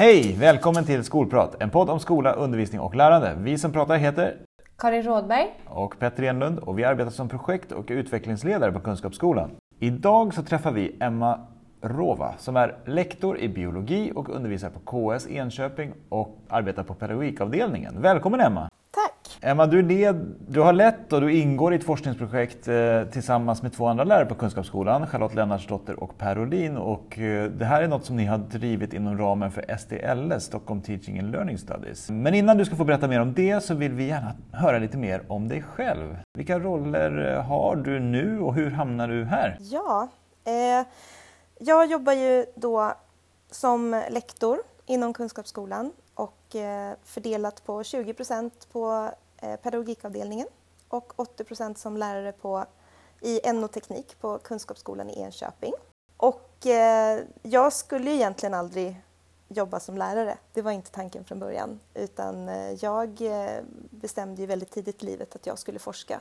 Hej! Välkommen till Skolprat, en podd om skola, undervisning och lärande. Vi som pratar heter Karin Rådberg och Petter Enlund och vi arbetar som projekt och utvecklingsledare på Kunskapsskolan. Idag så träffar vi Emma Rova som är lektor i biologi och undervisar på KS Enköping och arbetar på pedagogikavdelningen. Välkommen Emma! Emma, du, led, du har lett och du ingår i ett forskningsprojekt eh, tillsammans med två andra lärare på Kunskapsskolan, Charlotte Lennartsdotter och Per Olin. Och, eh, det här är något som ni har drivit inom ramen för STLS, Stockholm Teaching and Learning Studies. Men innan du ska få berätta mer om det så vill vi gärna höra lite mer om dig själv. Vilka roller eh, har du nu och hur hamnar du här? Ja, eh, jag jobbar ju då som lektor inom Kunskapsskolan och eh, fördelat på 20 procent på Eh, pedagogikavdelningen och 80% som lärare på, i NO-teknik på Kunskapsskolan i Enköping. Och eh, jag skulle egentligen aldrig jobba som lärare. Det var inte tanken från början. Utan eh, jag eh, bestämde ju väldigt tidigt i livet att jag skulle forska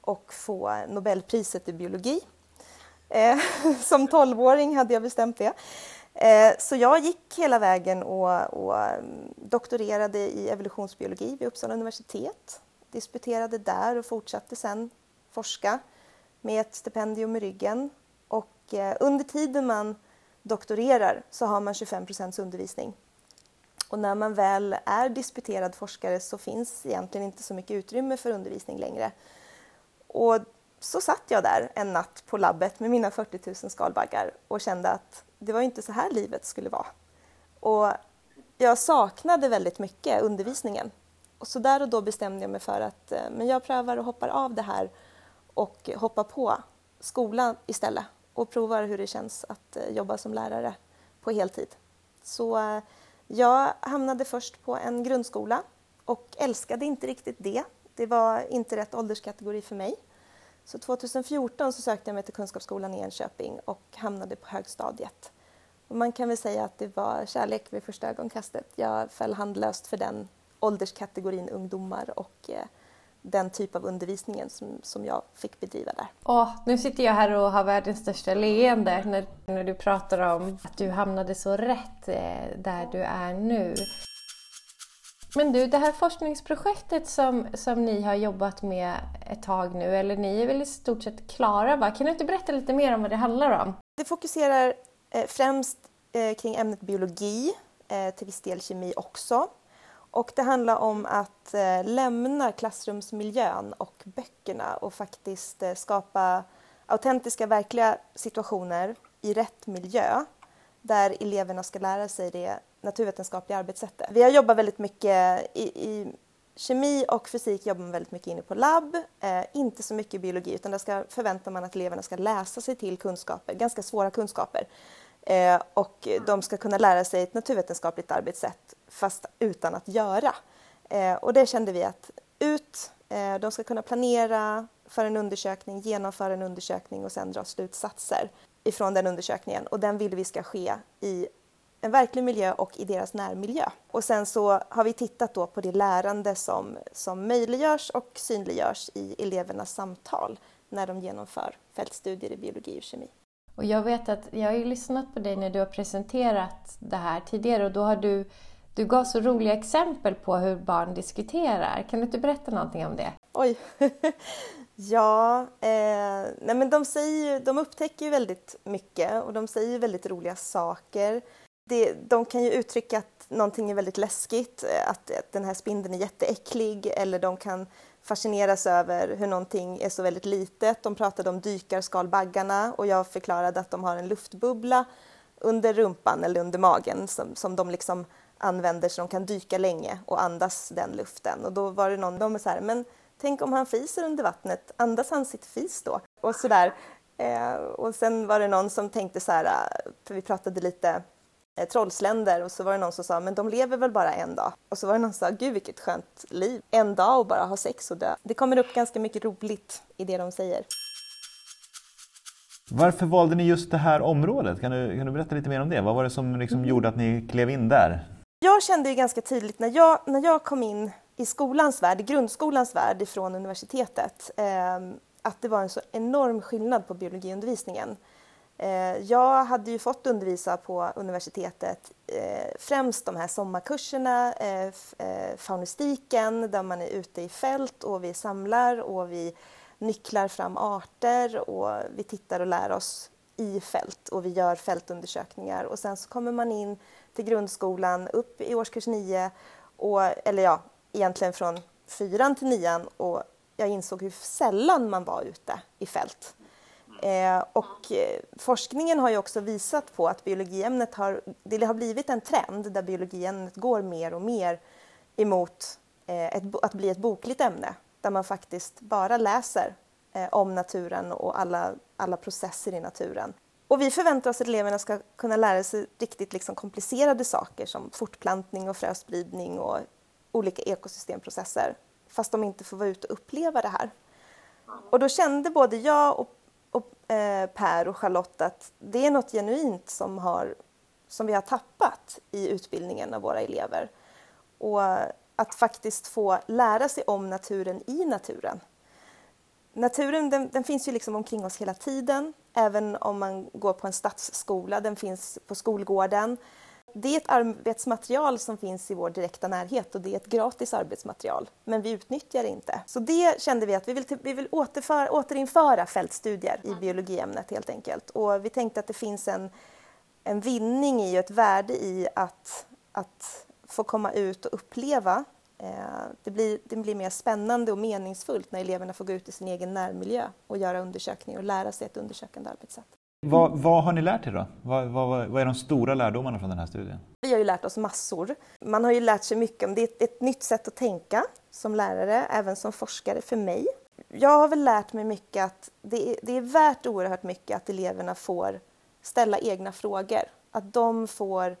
och få Nobelpriset i biologi. Som tolvåring hade jag bestämt det. Eh, så jag gick hela vägen och, och, mm, doktorerade i evolutionsbiologi vid Uppsala universitet. Disputerade där och fortsatte sen forska med ett stipendium i ryggen. Och eh, under tiden man doktorerar så har man 25% undervisning. Och när man väl är disputerad forskare så finns egentligen inte så mycket utrymme för undervisning längre. Och så satt jag där en natt på labbet med mina 40 000 skalbaggar och kände att det var inte så här livet skulle vara. Och jag saknade väldigt mycket undervisningen. Och så där och då bestämde jag mig för att eh, men jag prövar och hoppar av det här och hoppar på skolan istället och provar hur det känns att eh, jobba som lärare på heltid. Så eh, jag hamnade först på en grundskola och älskade inte riktigt det. Det var inte rätt ålderskategori för mig. Så 2014 så sökte jag mig till Kunskapsskolan i Enköping och hamnade på högstadiet. Och man kan väl säga att det var kärlek vid första ögonkastet. Jag föll handlöst för den ålderskategorin ungdomar och eh, den typ av undervisningen som, som jag fick bedriva där. Åh, nu sitter jag här och har världens största leende när, när du pratar om att du hamnade så rätt eh, där du är nu. Men du, det här forskningsprojektet som, som ni har jobbat med ett tag nu, eller ni är väl i stort sett klara va? Kan du inte berätta lite mer om vad det handlar om? Det fokuserar eh, främst eh, kring ämnet biologi, eh, till viss del kemi också. Och det handlar om att lämna klassrumsmiljön och böckerna och faktiskt skapa autentiska, verkliga situationer i rätt miljö där eleverna ska lära sig det naturvetenskapliga arbetssättet. Vi har jobbat väldigt mycket i, i kemi och fysik jobbar man väldigt mycket inne på labb, eh, inte så mycket biologi utan där ska, förväntar man att eleverna ska läsa sig till kunskaper, ganska svåra kunskaper. Eh, och de ska kunna lära sig ett naturvetenskapligt arbetssätt fast utan att göra. Eh, och det kände vi att ut, eh, de ska kunna planera för en undersökning, genomföra en undersökning och sen dra slutsatser ifrån den undersökningen och den vill vi ska ske i en verklig miljö och i deras närmiljö. Och sen så har vi tittat då på det lärande som, som möjliggörs och synliggörs i elevernas samtal när de genomför fältstudier i biologi och kemi. Och jag vet att jag har ju lyssnat på dig när du har presenterat det här tidigare och då har du du gav så roliga exempel på hur barn diskuterar. Kan du inte berätta någonting om det? Oj! ja, eh, nej men de, säger, de upptäcker ju väldigt mycket och de säger väldigt roliga saker det, de kan ju uttrycka att någonting är väldigt läskigt, eh, att, att den här spindeln är jätteäcklig eller de kan fascineras över hur någonting är så väldigt litet. De pratade om dykarskalbaggarna och jag förklarade att de har en luftbubbla under rumpan eller under magen som, som de liksom använder så de kan dyka länge och andas den luften. Och då var det någon, de är så här, men tänk om han fiser under vattnet, andas han sitt fis då? Och sådär. Eh, och sen var det någon som tänkte så här, eh, för vi pratade lite eh, trollsländer och så var det någon som sa men de lever väl bara en dag. Och så var det någon som sa gud vilket skönt liv, en dag och bara ha sex och dö. Det kommer upp ganska mycket roligt i det de säger. Varför valde ni just det här området? Kan du, kan du berätta lite mer om det? Vad var det som liksom mm. gjorde att ni klev in där? Jag kände ju ganska tydligt när jag, när jag kom in i skolans värld, i grundskolans värld ifrån universitetet, eh, att det var en så enorm skillnad på biologiundervisningen. Eh, jag hade ju fått undervisa på universitetet eh, främst de här sommarkurserna, eh, eh, faunistiken där man är ute i fält och vi samlar och vi nycklar fram arter och vi tittar och lär oss i fält och vi gör fältundersökningar och sen så kommer man in till grundskolan upp i årskurs 9 och, eller ja, egentligen från fyran till nian och jag insåg hur sällan man var ute i fält. Eh, och eh, forskningen har ju också visat på att biologiämnet har, det har blivit en trend där biologiämnet går mer och mer emot eh, ett, att bli ett bokligt ämne där man faktiskt bara läser eh, om naturen och alla, alla processer i naturen. Och vi förväntar oss att eleverna ska kunna lära sig riktigt liksom komplicerade saker som fortplantning och fröspridning och olika ekosystemprocesser fast de inte får vara ute och uppleva det här. Och då kände både jag och, och eh, Per och Charlotte att det är något genuint som, har, som vi har tappat i utbildningen av våra elever. Och att faktiskt få lära sig om naturen i naturen. Naturen den, den, finns ju liksom omkring oss hela tiden, även om man går på en stadsskola. Den finns på skolgården. Det är ett arbetsmaterial som finns i vår direkta närhet och det är ett gratis arbetsmaterial, men vi utnyttjar det inte. Så det kände vi att vi vill, vi vill återinföra fältstudier i biologiämnet helt enkelt. Och vi tänkte att det finns en, en vinning i och ett värde i att, att få komma ut och uppleva. Eh, det blir, det blir mer spännande och meningsfullt när eleverna får gå ut i sin egen närmiljö och göra undersökningar och lära sig ett undersökande arbetssätt. Vad, vad, har ni lärt er då? Vad, vad, vad, är de stora lärdomarna från den här studien? Vi har ju lärt oss massor. Man har ju lärt sig mycket om det. är ett, ett nytt sätt att tänka som lärare, även som forskare för mig. Jag har väl lärt mig mycket att det är, det är värt oerhört mycket att eleverna får ställa egna frågor. Att de får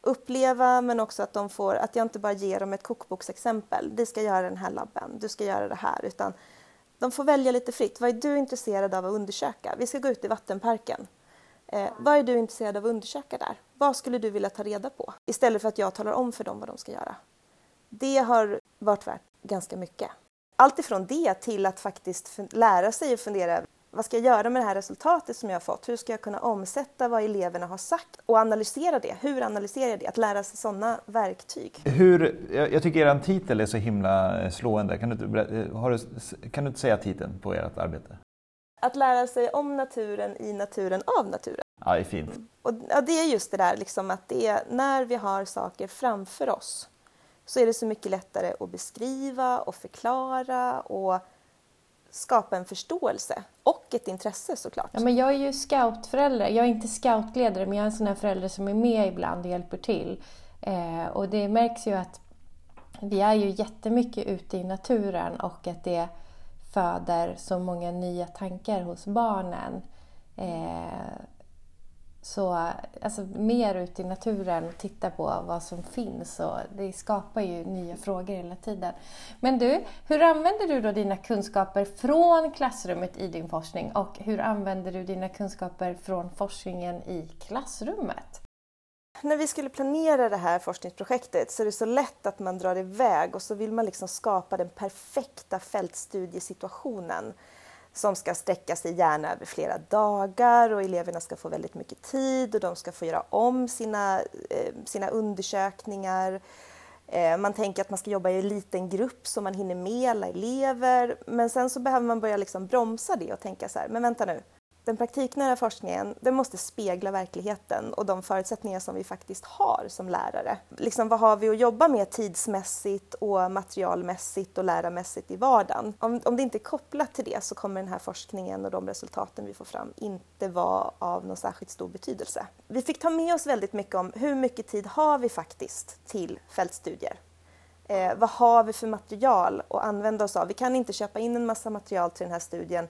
uppleva men också att de får, att jag inte bara ger dem ett kokboksexempel. Du ska göra den här labben, du ska göra det här. Utan de får välja lite fritt. Vad är du intresserad av att undersöka? Vi ska gå ut i vattenparken. Eh, vad är du intresserad av att undersöka där? Vad skulle du vilja ta reda på? Istället för att jag talar om för dem vad de ska göra. Det har varit värt ganska mycket. Allt ifrån det till att faktiskt lära sig och fundera vad ska jag göra med det här resultatet som jag har fått? Hur ska jag kunna omsätta vad eleverna har sagt och analysera det? Hur analyserar jag det? Att lära sig sådana verktyg. Hur, jag tycker er titel är så himla eh, slående. Kan du, har du, kan du inte säga titeln på ert arbete? Att lära sig om naturen i naturen av naturen. Ja, det är fint. Och, ja, det är just det där liksom att det är, när vi har saker framför oss så är det så mycket lättare att beskriva och förklara och skapa en förståelse och ett intresse såklart. Ja, men jag är ju scoutförälder. Jag är inte scoutledare men jag är en sån här förälder som är med ibland och hjälper till. Eh, och det märks ju att vi är ju jättemycket ute i naturen och att det föder så många nya tankar hos barnen. Eh, så alltså, mer ut i naturen och titta på vad som finns. Och det skapar ju nya frågor hela tiden. Men du, hur använder du då dina kunskaper från klassrummet i din forskning och hur använder du dina kunskaper från forskningen i klassrummet? När vi skulle planera det här forskningsprojektet så är det så lätt att man drar iväg och så vill man liksom skapa den perfekta fältstudiesituationen som ska sträcka sig gärna över flera dagar och eleverna ska få väldigt mycket tid och de ska få göra om sina, eh, sina undersökningar. Eh, man tänker att man ska jobba i en liten grupp så man hinner med alla elever men sen så behöver man börja liksom bromsa det och tänka så här, men vänta nu, den praktiknära forskningen den måste spegla verkligheten och de förutsättningar som vi faktiskt har som lärare. Liksom, vad har vi att jobba med tidsmässigt och materialmässigt och lärarmässigt i vardagen? Om, om det inte är kopplat till det så kommer den här forskningen och de resultaten vi får fram inte vara av någon särskilt stor betydelse. Vi fick ta med oss väldigt mycket om hur mycket tid har vi faktiskt till fältstudier? Eh, vad har vi för material att använda oss av? Vi kan inte köpa in en massa material till den här studien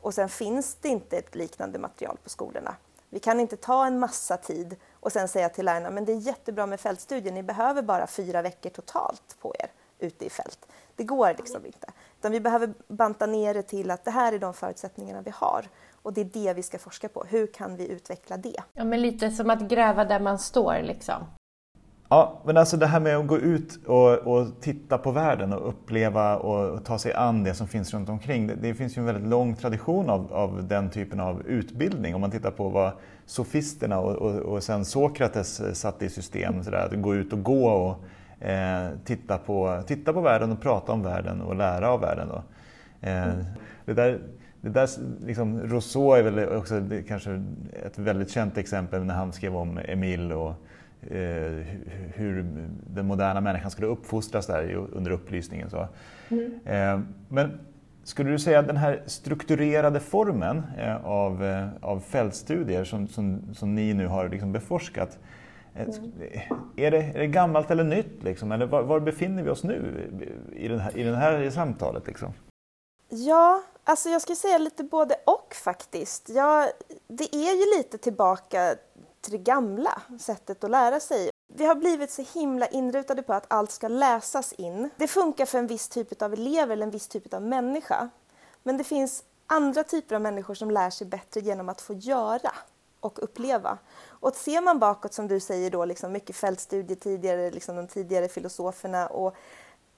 och sen finns det inte ett liknande material på skolorna. Vi kan inte ta en massa tid och sen säga till lärarna men det är jättebra med fältstudier, ni behöver bara fyra veckor totalt på er ute i fält. Det går liksom inte. Utan vi behöver banta ner det till att det här är de förutsättningarna vi har. Och det är det vi ska forska på. Hur kan vi utveckla det? Ja, men lite som att gräva där man står liksom. Ja, men alltså det här med att gå ut och, och titta på världen och uppleva och, och, ta sig an det som finns runt omkring. Det, det, finns ju en väldigt lång tradition av, av den typen av utbildning. Om man tittar på vad sofisterna och, och, och sen Sokrates eh, satte i system, så där, att gå ut och gå och eh, titta, på, titta på världen och prata om världen och lära av världen. Då. Eh, det där, det där, liksom, Rousseau är väl också kanske ett väldigt känt exempel när han skrev om Emile och hur den moderna människan skulle uppfostras där under upplysningen. Så. Mm. Eh, men skulle du säga att den här strukturerade formen eh, av, eh, av fältstudier som, som, som ni nu har liksom beforskat, eh, Mm. Är, det, är det gammalt eller nytt? Liksom? Eller var, var, befinner vi oss nu i, den här, i det här samtalet? Liksom? Ja, alltså jag skulle säga lite både och faktiskt. Ja, det är ju lite tillbaka till det gamla sättet att lära sig. Vi har blivit så himla inrutade på att allt ska läsas in. Det funkar för en viss typ av elever eller en viss typ av människa. Men det finns andra typer av människor som lär sig bättre genom att få göra och uppleva. Och ser man bakåt, som du säger, då, liksom mycket fältstudier tidigare, liksom de tidigare filosoferna och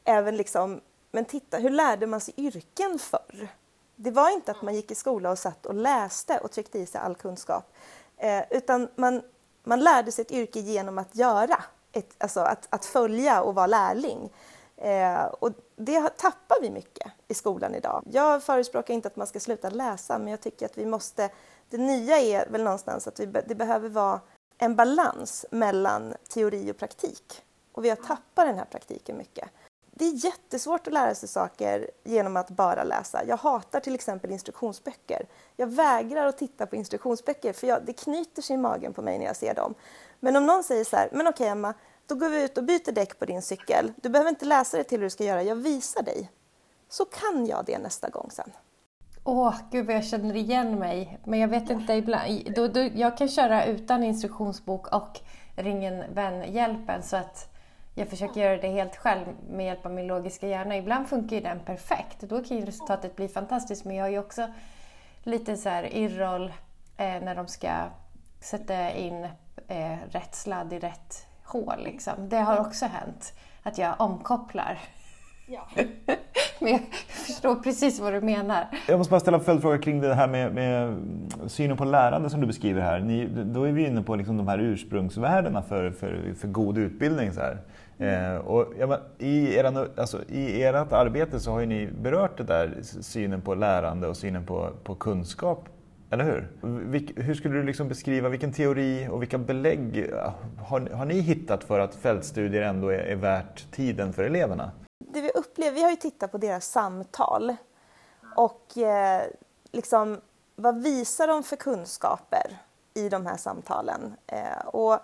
även liksom, men titta, hur lärde man sig yrken förr? Det var inte att man gick i skola och satt och läste och tryckte i sig all kunskap, eh, utan man, man lärde sig ett yrke genom att göra, ett, alltså att, att följa och vara lärling. Eh, och det tappar vi mycket i skolan idag. Jag förespråkar inte att man ska sluta läsa, men jag tycker att vi måste... Det nya är väl någonstans att vi, det behöver vara en balans mellan teori och praktik. Och vi har tappat den här praktiken mycket. Det är jättesvårt att lära sig saker genom att bara läsa. Jag hatar till exempel instruktionsböcker. Jag vägrar att titta på instruktionsböcker för jag, det knyter sig i magen på mig när jag ser dem. Men om någon säger så här, men okej Emma, då går vi ut och byter däck på din cykel. Du behöver inte läsa det till hur du ska göra, jag visar dig. Så kan jag det nästa gång sen. Åh, gud vad jag känner igen mig. Men jag vet inte, ibland, då, då, jag kan köra utan instruktionsbok och ring en vän-hjälpen så att jag försöker göra det helt själv med hjälp av min logiska hjärna. Ibland funkar ju den perfekt. Då kan ju resultatet bli fantastiskt. Men jag har ju också lite så här irroll eh, när de ska sätta in eh, rätt sladd i rätt hål. Liksom. Det har också hänt att jag omkopplar. Ja. Men jag förstår precis vad du menar. Jag måste bara ställa en följdfråga kring det här med, med, synen på lärande som du beskriver här. Ni, då är vi inne på liksom de här ursprungsvärdena för, för, för god utbildning. Så här. Eh, och, ja, i, eran, alltså, I ert arbete så har ni berört det där synen på lärande och synen på, på kunskap eller hur? Vilk, hur skulle du liksom beskriva, vilken teori och vilka belägg ah, har, har ni hittat för att fältstudier ändå är, är värt tiden för eleverna? Det vi upplever, vi har ju tittat på deras samtal och eh, liksom, vad visar de för kunskaper i de här samtalen? Eh, och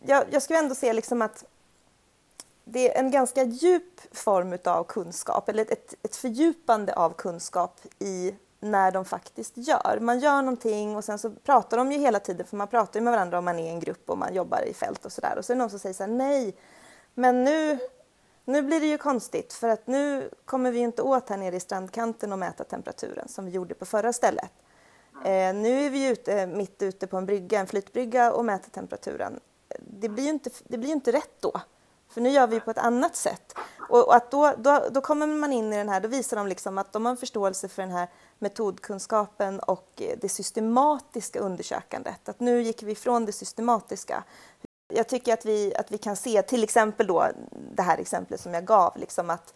jag, jag skulle ändå säga liksom att det är en ganska djup form av kunskap, eller ett, ett fördjupande av kunskap i när de faktiskt gör. Man gör någonting och sen så pratar de ju hela tiden, för man pratar ju med varandra om man är i en grupp och man jobbar i fält och sådär. Och så är det någon som säger så här, nej, men nu, nu blir det ju konstigt för att nu kommer vi inte åt här nere i strandkanten och mäta temperaturen som vi gjorde på förra stället. Eh, nu är vi ute, mitt ute på en brygga, en flytbrygga och mäter temperaturen. Det blir ju inte, det blir inte rätt då. För nu gör vi på ett annat sätt. Och, att då, då, då kommer man in i den här, då visar de liksom att de har en förståelse för den här metodkunskapen och det systematiska undersökandet. Att nu gick vi ifrån det systematiska. Jag tycker att vi, att vi kan se, till exempel då det här exemplet som jag gav, liksom att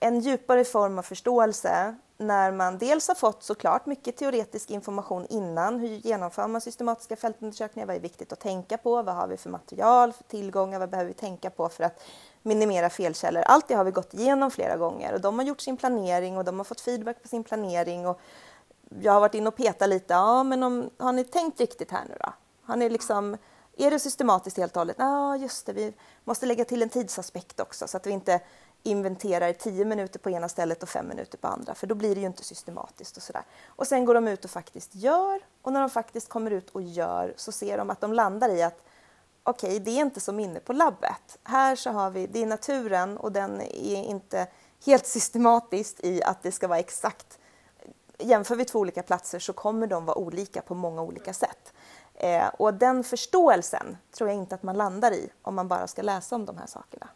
en djupare form av förståelse när man dels har fått såklart mycket teoretisk information innan. Hur genomför man systematiska fältundersökningar? Vad är viktigt att tänka på? Vad har vi för material, för tillgångar? Vad behöver vi tänka på för att minimera felkällor? Allt det har vi gått igenom flera gånger och de har gjort sin planering och de har fått feedback på sin planering. Och jag har varit inne och petat lite. Ja, men om, har ni tänkt riktigt här nu då? Har ni liksom, är det systematiskt helt och hållet? Ja, just det. Vi måste lägga till en tidsaspekt också så att vi inte inventerar tio minuter på ena stället och fem minuter på andra, för då blir det ju inte systematiskt och sådär. Och sen går de ut och faktiskt gör och när de faktiskt kommer ut och gör så ser de att de landar i att okej, okay, det är inte som inne på labbet. Här så har vi, det är naturen och den är inte helt systematiskt i att det ska vara exakt. Jämför vi två olika platser så kommer de vara olika på många olika sätt. Eh, och den förståelsen tror jag inte att man landar i om man bara ska läsa om de här sakerna.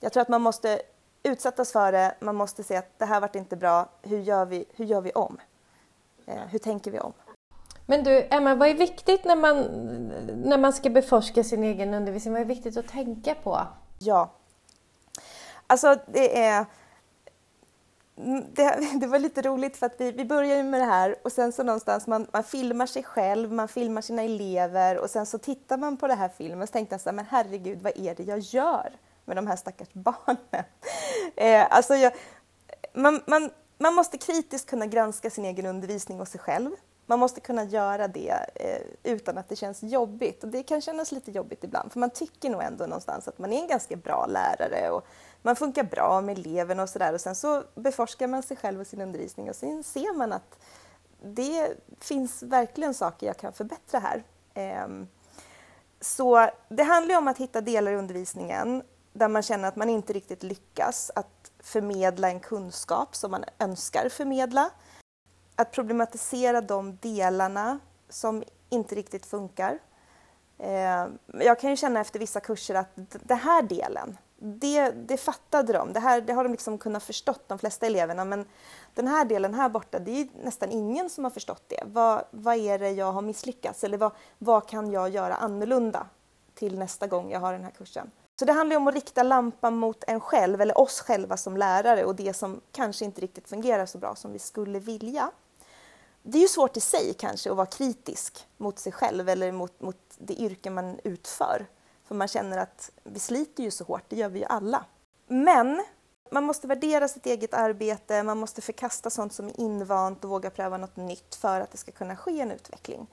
Jag tror att man måste utsättas för det, man måste se att det här vart inte bra, hur gör vi, hur gör vi om? Eh, hur tänker vi om? Men du, Emma, vad är viktigt när man, när man ska beforska sin egen undervisning? Vad är viktigt att tänka på? Ja. Alltså, det är... Det, det, var lite roligt för att vi, vi började med det här och sen så någonstans man, man filmar sig själv, man filmar sina elever och sen så tittar man på den här filmen och så tänkte jag så här, men herregud vad är det jag gör med de här stackars barnen? Eh, alltså jag, man, man, man måste kritiskt kunna granska sin egen undervisning och sig själv. Man måste kunna göra det eh, utan att det känns jobbigt och det kan kännas lite jobbigt ibland för man tycker nog ändå någonstans att man är en ganska bra lärare och man funkar bra med eleverna och sådär och sen så beforskar man sig själv och sin undervisning och sen ser man att det finns verkligen saker jag kan förbättra här. Eh, så det handlar om att hitta delar i undervisningen där man känner att man inte riktigt lyckas att förmedla en kunskap som man önskar förmedla att problematisera de delarna som inte riktigt funkar. Eh, jag kan ju känna efter vissa kurser att den här delen, det, det fattade de. Det, här, det har de liksom kunnat förstått, de flesta eleverna. Men den här delen här borta, det är nästan ingen som har förstått det. Vad, vad är det jag har misslyckats? Eller vad, vad kan jag göra annorlunda till nästa gång jag har den här kursen? Så det handlar om att rikta lampan mot en själv, eller oss själva som lärare och det som kanske inte riktigt fungerar så bra som vi skulle vilja det är ju svårt i sig kanske att vara kritisk mot sig själv eller mot, mot det yrke man utför. För man känner att vi sliter ju så hårt, det gör vi ju alla. Men man måste värdera sitt eget arbete, man måste förkasta sånt som är invant och våga pröva något nytt för att det ska kunna ske en utveckling.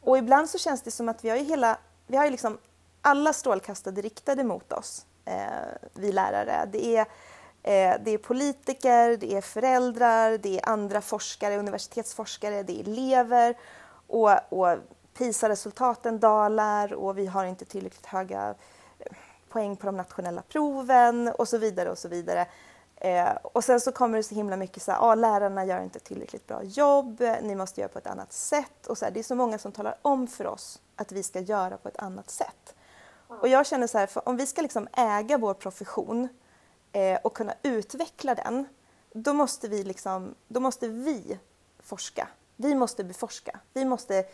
Och ibland så känns det som att vi har ju hela, vi har ju liksom alla strålkastare riktade mot oss, eh, vi lärare. Det är Eh, det är politiker, det är föräldrar, det är andra forskare, universitetsforskare, det är elever och, och PISA-resultaten dalar och vi har inte tillräckligt höga eh, poäng på de nationella proven och så vidare och så vidare. Eh, och sen så kommer det så himla mycket så här, ah, lärarna gör inte tillräckligt bra jobb, ni måste göra på ett annat sätt. Och så här, det är så många som talar om för oss att vi ska göra på ett annat sätt. Och jag känner så här, om vi ska liksom äga vår profession eh, och kunna utveckla den, då måste vi, liksom, då måste vi forska. Vi måste beforska. Vi måste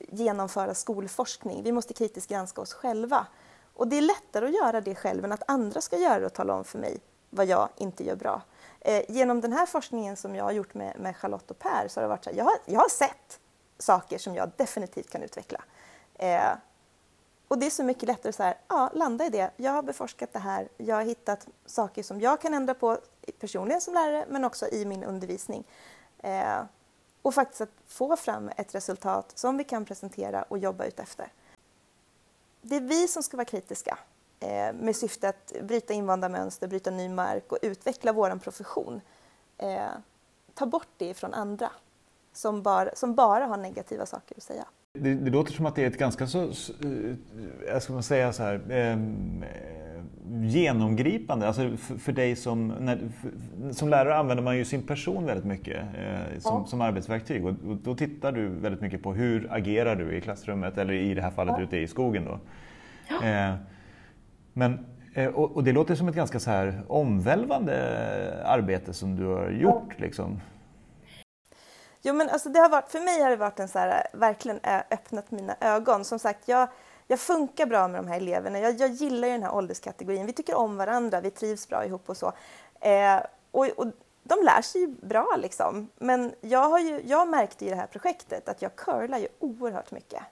genomföra skolforskning. Vi måste kritiskt granska oss själva. Och det är lättare att göra det själv än att andra ska göra det och tala om för mig vad jag inte gör bra. Eh, genom den här forskningen som jag har gjort med, med Charlotte och Per så har det varit så här, jag har, jag har sett saker som jag definitivt kan utveckla. Eh, och det är så mycket lättare att så ja, landa i det. Jag har beforskat det här. Jag har hittat saker som jag kan ändra på personligen som lärare men också i min undervisning. Eh, och faktiskt att få fram ett resultat som vi kan presentera och jobba ut efter. Det är vi som ska vara kritiska eh, med syfte att bryta invanda mönster, bryta ny mark och utveckla vår profession. Eh, ta bort det från andra som bara, som bara har negativa saker att säga. Det, det, låter som att det är ett ganska så, jag ska man säga så här, eh, genomgripande. Alltså för, för dig som, när, för, som lärare använder man ju sin person väldigt mycket eh, som, ja. som arbetsverktyg. Och, och, då tittar du väldigt mycket på hur agerar du i klassrummet eller i det här fallet ja. ute i skogen. Då. Ja. Eh, men, eh, och, och, det låter som ett ganska så här omvälvande arbete som du har gjort. Liksom. Jo, men alltså det har varit, för mig har det varit en så här, verkligen eh, öppnat mina ögon. Som sagt, jag, jag funkar bra med de här eleverna. Jag, jag gillar ju den här ålderskategorin. Vi tycker om varandra, vi trivs bra ihop och så. Eh, och, och, de lär sig ju bra liksom. Men jag, har ju, jag märkte i det här projektet att jag curlar ju oerhört mycket.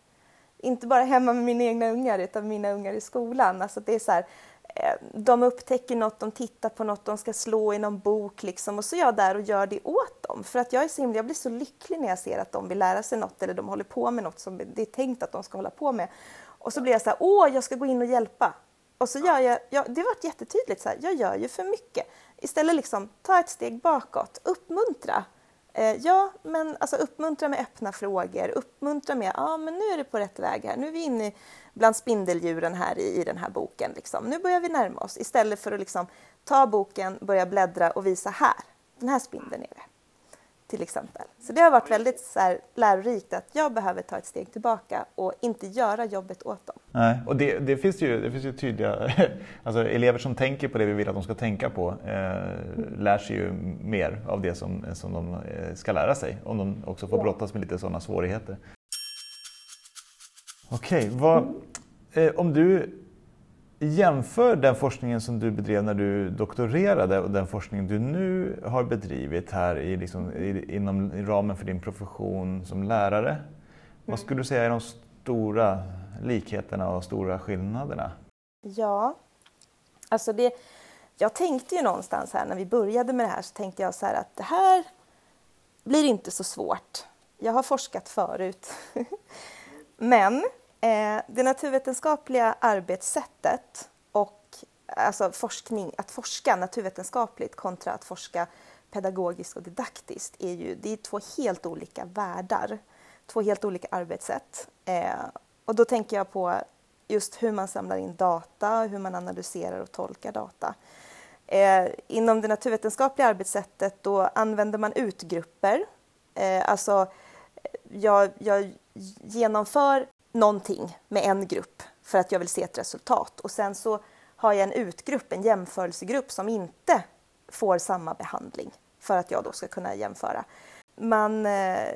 Inte bara hemma med mina egna ungar utan mina ungar i skolan. Alltså det är så här, Eh, de upptäcker något, de tittar på något, de ska slå i någon bok liksom och så är jag där och gör det åt dem. För att jag är så himla, jag blir så lycklig när jag ser att de vill lära sig något eller de håller på med något som det är tänkt att de ska hålla på med. Och så blir jag så här, åh, jag ska gå in och hjälpa. Och så gör jag, jag det har varit jättetydligt, så här, jag gör ju för mycket. Istället liksom, ta ett steg bakåt, uppmuntra. Eh, ja, men alltså uppmuntra med öppna frågor, uppmuntra med, ja men nu är det på rätt väg här, nu är vi inne i...” bland spindeldjuren här i, i den här boken. Liksom. Nu börjar vi närma oss istället för att liksom, ta boken, börja bläddra och visa här, den här spindeln är det. till exempel. Så det har varit väldigt så här, lärorikt att jag behöver ta ett steg tillbaka och inte göra jobbet åt dem. Nej, och det, det finns ju, det finns ju tydliga... Alltså elever som tänker på det vi vill att de ska tänka på eh, lär sig ju mer av det som, som de eh, ska lära sig om de också får brottas med lite sådana svårigheter. Okej, okay, eh, om du jämför den forskningen som du bedrev när du doktorerade och den forskning du nu har bedrivit här i, liksom, i, inom i ramen för din profession som lärare. Mm. Vad skulle du säga är de stora likheterna och stora skillnaderna? Ja, alltså det, jag tänkte ju någonstans här när vi började med det här så tänkte jag så här att det här blir inte så svårt. Jag har forskat förut. Men Eh, det naturvetenskapliga arbetssättet och alltså forskning, att forska naturvetenskapligt kontra att forska pedagogiskt och didaktiskt är ju det är två helt olika världar, två helt olika arbetssätt. Eh, och då tänker jag på just hur man samlar in data, hur man analyserar och tolkar data. Eh, inom det naturvetenskapliga arbetssättet då använder man utgrupper. Eh, alltså, jag, jag genomför någonting med en grupp för att jag vill se ett resultat och sen så har jag en utgrupp, en jämförelsegrupp som inte får samma behandling för att jag då ska kunna jämföra. Man, eh,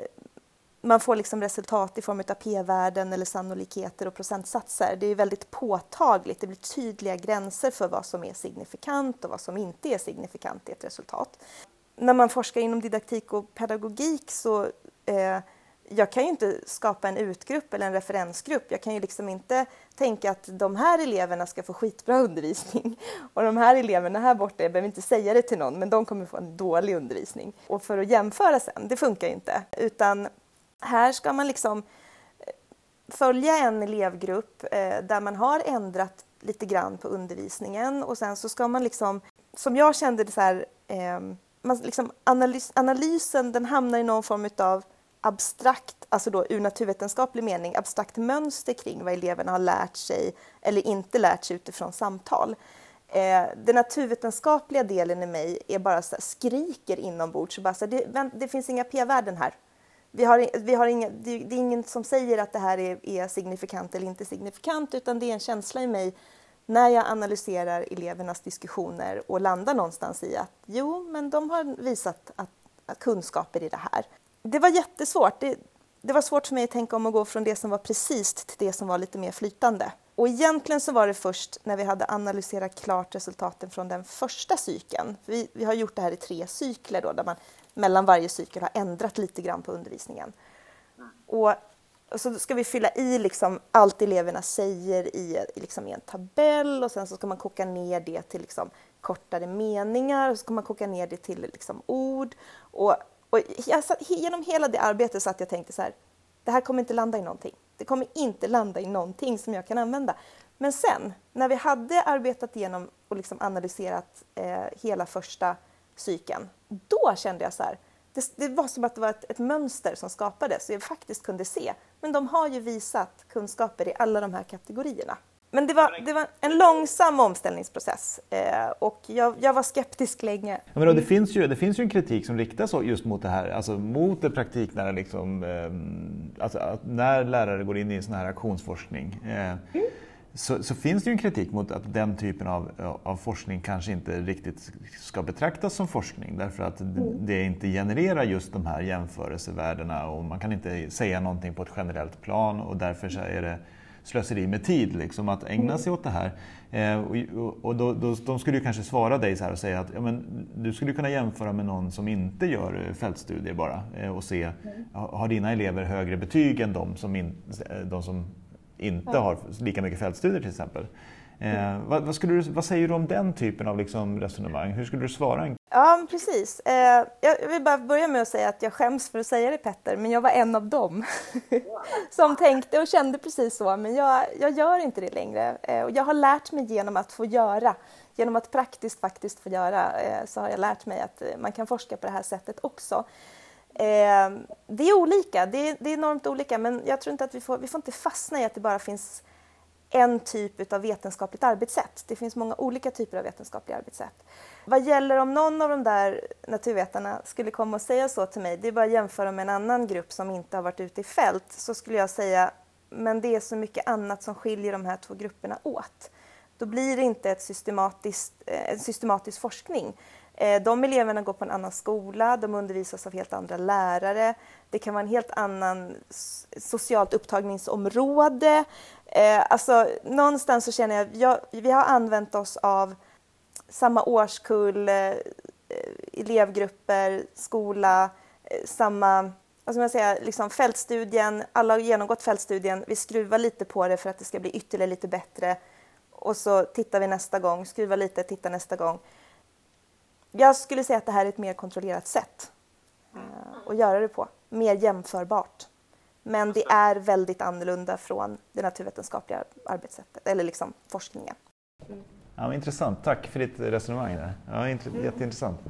man får liksom resultat i form av p-värden eller sannolikheter och procentsatser. Det är väldigt påtagligt, det blir tydliga gränser för vad som är signifikant och vad som inte är signifikant i ett resultat. När man forskar inom didaktik och pedagogik så eh, jag kan ju inte skapa en utgrupp eller en referensgrupp. Jag kan ju liksom inte tänka att de här eleverna ska få skitbra undervisning och de här eleverna här borta, jag behöver inte säga det till någon, men de kommer få en dålig undervisning. Och för att jämföra sen, det funkar ju inte. Utan här ska man liksom eh, följa en elevgrupp eh, där man har ändrat lite grann på undervisningen och sen så ska man liksom, som jag kände det så här, eh, man liksom analys, analysen den hamnar i någon form utav abstrakt, alltså då ur naturvetenskaplig mening, abstrakt mönster kring vad eleverna har lärt sig eller inte lärt sig utifrån samtal. Eh, den naturvetenskapliga delen i mig är bara så här, skriker inombords. Bara så här, det, det, finns inga p-värden här. Vi har, vi har inga, det, det, är ingen som säger att det här är, är signifikant eller inte signifikant utan det är en känsla i mig när jag analyserar elevernas diskussioner och landar någonstans i att jo, men de har visat att, att kunskaper i det här det var jättesvårt. Det, det var svårt för mig att tänka om att gå från det som var precis till det som var lite mer flytande. Och egentligen så var det först när vi hade analyserat klart resultaten från den första cykeln. Vi, vi har gjort det här i tre cykler då, där man mellan varje cykel har ändrat lite grann på undervisningen. Och, och så ska vi fylla i liksom allt eleverna säger i, liksom i en tabell och sen så ska man koka ner det till liksom kortare meningar och så ska man koka ner det till liksom ord. Och och jag satt, genom hela det arbetet satt jag och tänkte så här, det här kommer inte landa i någonting. Det kommer inte landa i någonting som jag kan använda. Men sen, när vi hade arbetat igenom och liksom analyserat eh, hela första cykeln, då kände jag så här, det, det, var som att det var ett, ett mönster som skapades, så jag faktiskt kunde se. Men de har ju visat kunskaper i alla de här kategorierna. Men det var, det var en långsam omställningsprocess eh, och jag, jag, var skeptisk länge. Ja, men då, det, finns ju, det finns ju en kritik som riktas just mot det här, alltså mot det praktiknära, liksom, eh, alltså, när lärare går in i en sån här aktionsforskning. Eh, mm. så, så, finns det ju en kritik mot att den typen av, av forskning kanske inte riktigt ska betraktas som forskning därför att mm. det inte genererar just de här jämförelsevärdena och man kan inte säga någonting på ett generellt plan och därför så är det slöseri med tid liksom, att ägna sig åt det här. Eh, och, och då, då, de skulle ju kanske svara dig så här och säga att ja, men, du skulle kunna jämföra med någon som inte gör fältstudier bara eh, och se, mm. har dina elever högre betyg än de som, in, eh, de som inte ja. har lika mycket fältstudier till exempel? Eh, vad, vad, du, vad, säger du om den typen av liksom resonemang? Hur skulle du svara? Ja, precis. Eh, jag vill bara börja med att säga att jag skäms för att säga det Petter, men jag var en av dem som tänkte och kände precis så, men jag, jag gör inte det längre. Eh, och jag har lärt mig genom att få göra, genom att praktiskt faktiskt få göra, eh, så har jag lärt mig att man kan forska på det här sättet också. Det är olika, det är, det är enormt olika, men jag tror inte att vi får, vi får inte fastna i att det bara finns en typ av vetenskapligt arbetssätt. Det finns många olika typer av vetenskapliga arbetssätt. Vad gäller om någon av de där naturvetarna skulle komma och säga så till mig, det är bara att jämföra med en annan grupp som inte har varit ute i fält, så skulle jag säga, men det är så mycket annat som skiljer de här två grupperna åt. Då blir det inte ett systematiskt, eh, en systematisk forskning. Eh, de eleverna går på en annan skola, de undervisas av helt andra lärare. Det kan vara en helt annan socialt upptagningsområde. Eh, alltså, någonstans så känner jag, jag vi har använt oss av samma årskull, eh, elevgrupper, skola, samma vad ska man säga, liksom fältstudien, alla har genomgått fältstudien, vi skruvar lite på det för att det ska bli ytterligare lite bättre. Och så tittar vi nästa gång, skruvar lite, tittar nästa gång. Jag skulle säga att det här är ett mer kontrollerat sätt uh, att göra det på, mer jämförbart. Men det är väldigt annorlunda från det naturvetenskapliga arbetssättet, eller liksom forskningen. Ja, intressant, tack för ditt resonemang där. Ja, jätteintressant.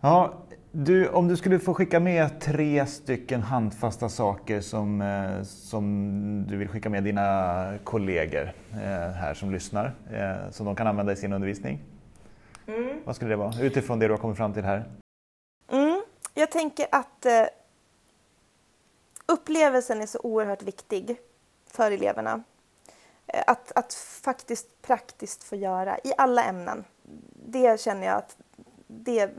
Ja, du, om du skulle få skicka med tre stycken handfasta saker som, eh, som du vill skicka med dina kollegor eh, här som lyssnar, eh, som de kan använda i sin undervisning. Mm. Vad skulle det vara, utifrån det du har kommit fram till här? Mm. Jag tänker att upplevelsen är så oerhört viktig för eleverna. Eh, att, att faktiskt praktiskt få göra i alla ämnen. Det känner jag att det är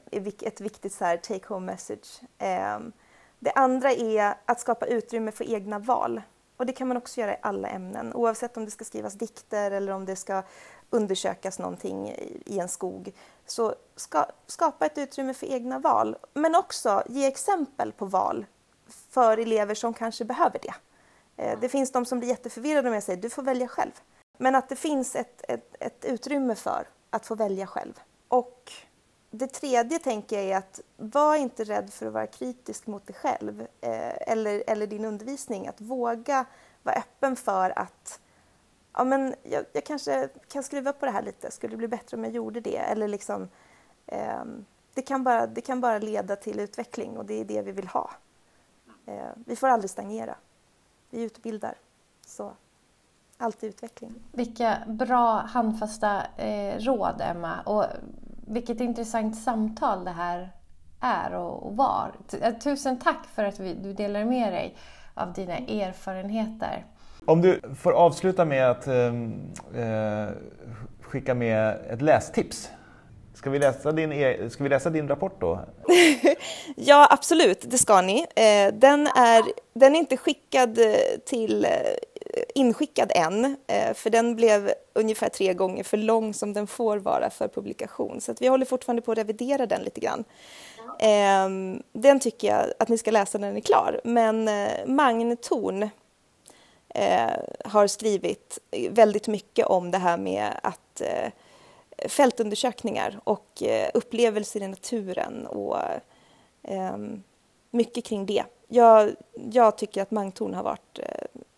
ett viktigt så här, take home message. Ehm, det andra är att skapa utrymme för egna val. Och det kan man också göra i alla ämnen, oavsett om det ska skrivas dikter eller om det ska undersökas någonting i en skog. Så ska, skapa ett utrymme för egna val, men också ge exempel på val för elever som kanske behöver det. Eh, det finns de som blir jätteförvirrade om jag säger du får välja själv. Men att det finns ett, ett, ett utrymme för att få välja själv. Och det tredje tänker jag är att var inte rädd för att vara kritisk mot dig själv eh, eller, eller din undervisning. Att våga vara öppen för att ja, men jag, jag, kanske kan skruva på det här lite, skulle det bli bättre om jag gjorde det? Eller liksom, eh, det, kan bara, det kan bara leda till utveckling och det är det vi vill ha. Eh, vi får aldrig stagnera. Vi utbildar. Så alltid utveckling. Vilka bra handfasta eh, råd, Emma. Och vilket intressant samtal det här är och, och var. Eh, tusen tack för att vi, du delar med dig av dina erfarenheter. Om du får avsluta med att ehm, eh, skicka med ett lästips. Ska vi, läsa din, e, ska vi läsa din rapport då? ja, absolut, det ska ni. Eh, den, är, den är inte skickad eh, till eh, inskickad än, för den blev ungefär tre gånger för lång som den får vara för publikation. Så vi håller fortfarande på att revidera den lite grann. Ehm, den tycker jag att ni ska läsa när den är klar. Men eh, Magne har skrivit väldigt mycket om det här med att fältundersökningar och upplevelser i naturen och ehm, mycket kring det. Jag, jag tycker att Magne har varit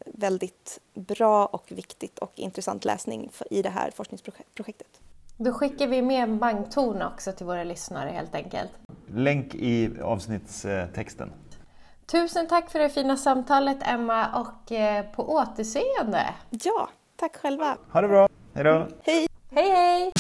väldigt bra och viktigt och intressant läsning i det här forskningsprojektet. Då skickar vi med Mangtorn också till våra lyssnare helt enkelt. Länk i avsnittstexten. Tusen tack för det fina samtalet Emma och eh, på återseende. Ja, tack själva. Ha det bra. Hej då. Hej. Hej hej.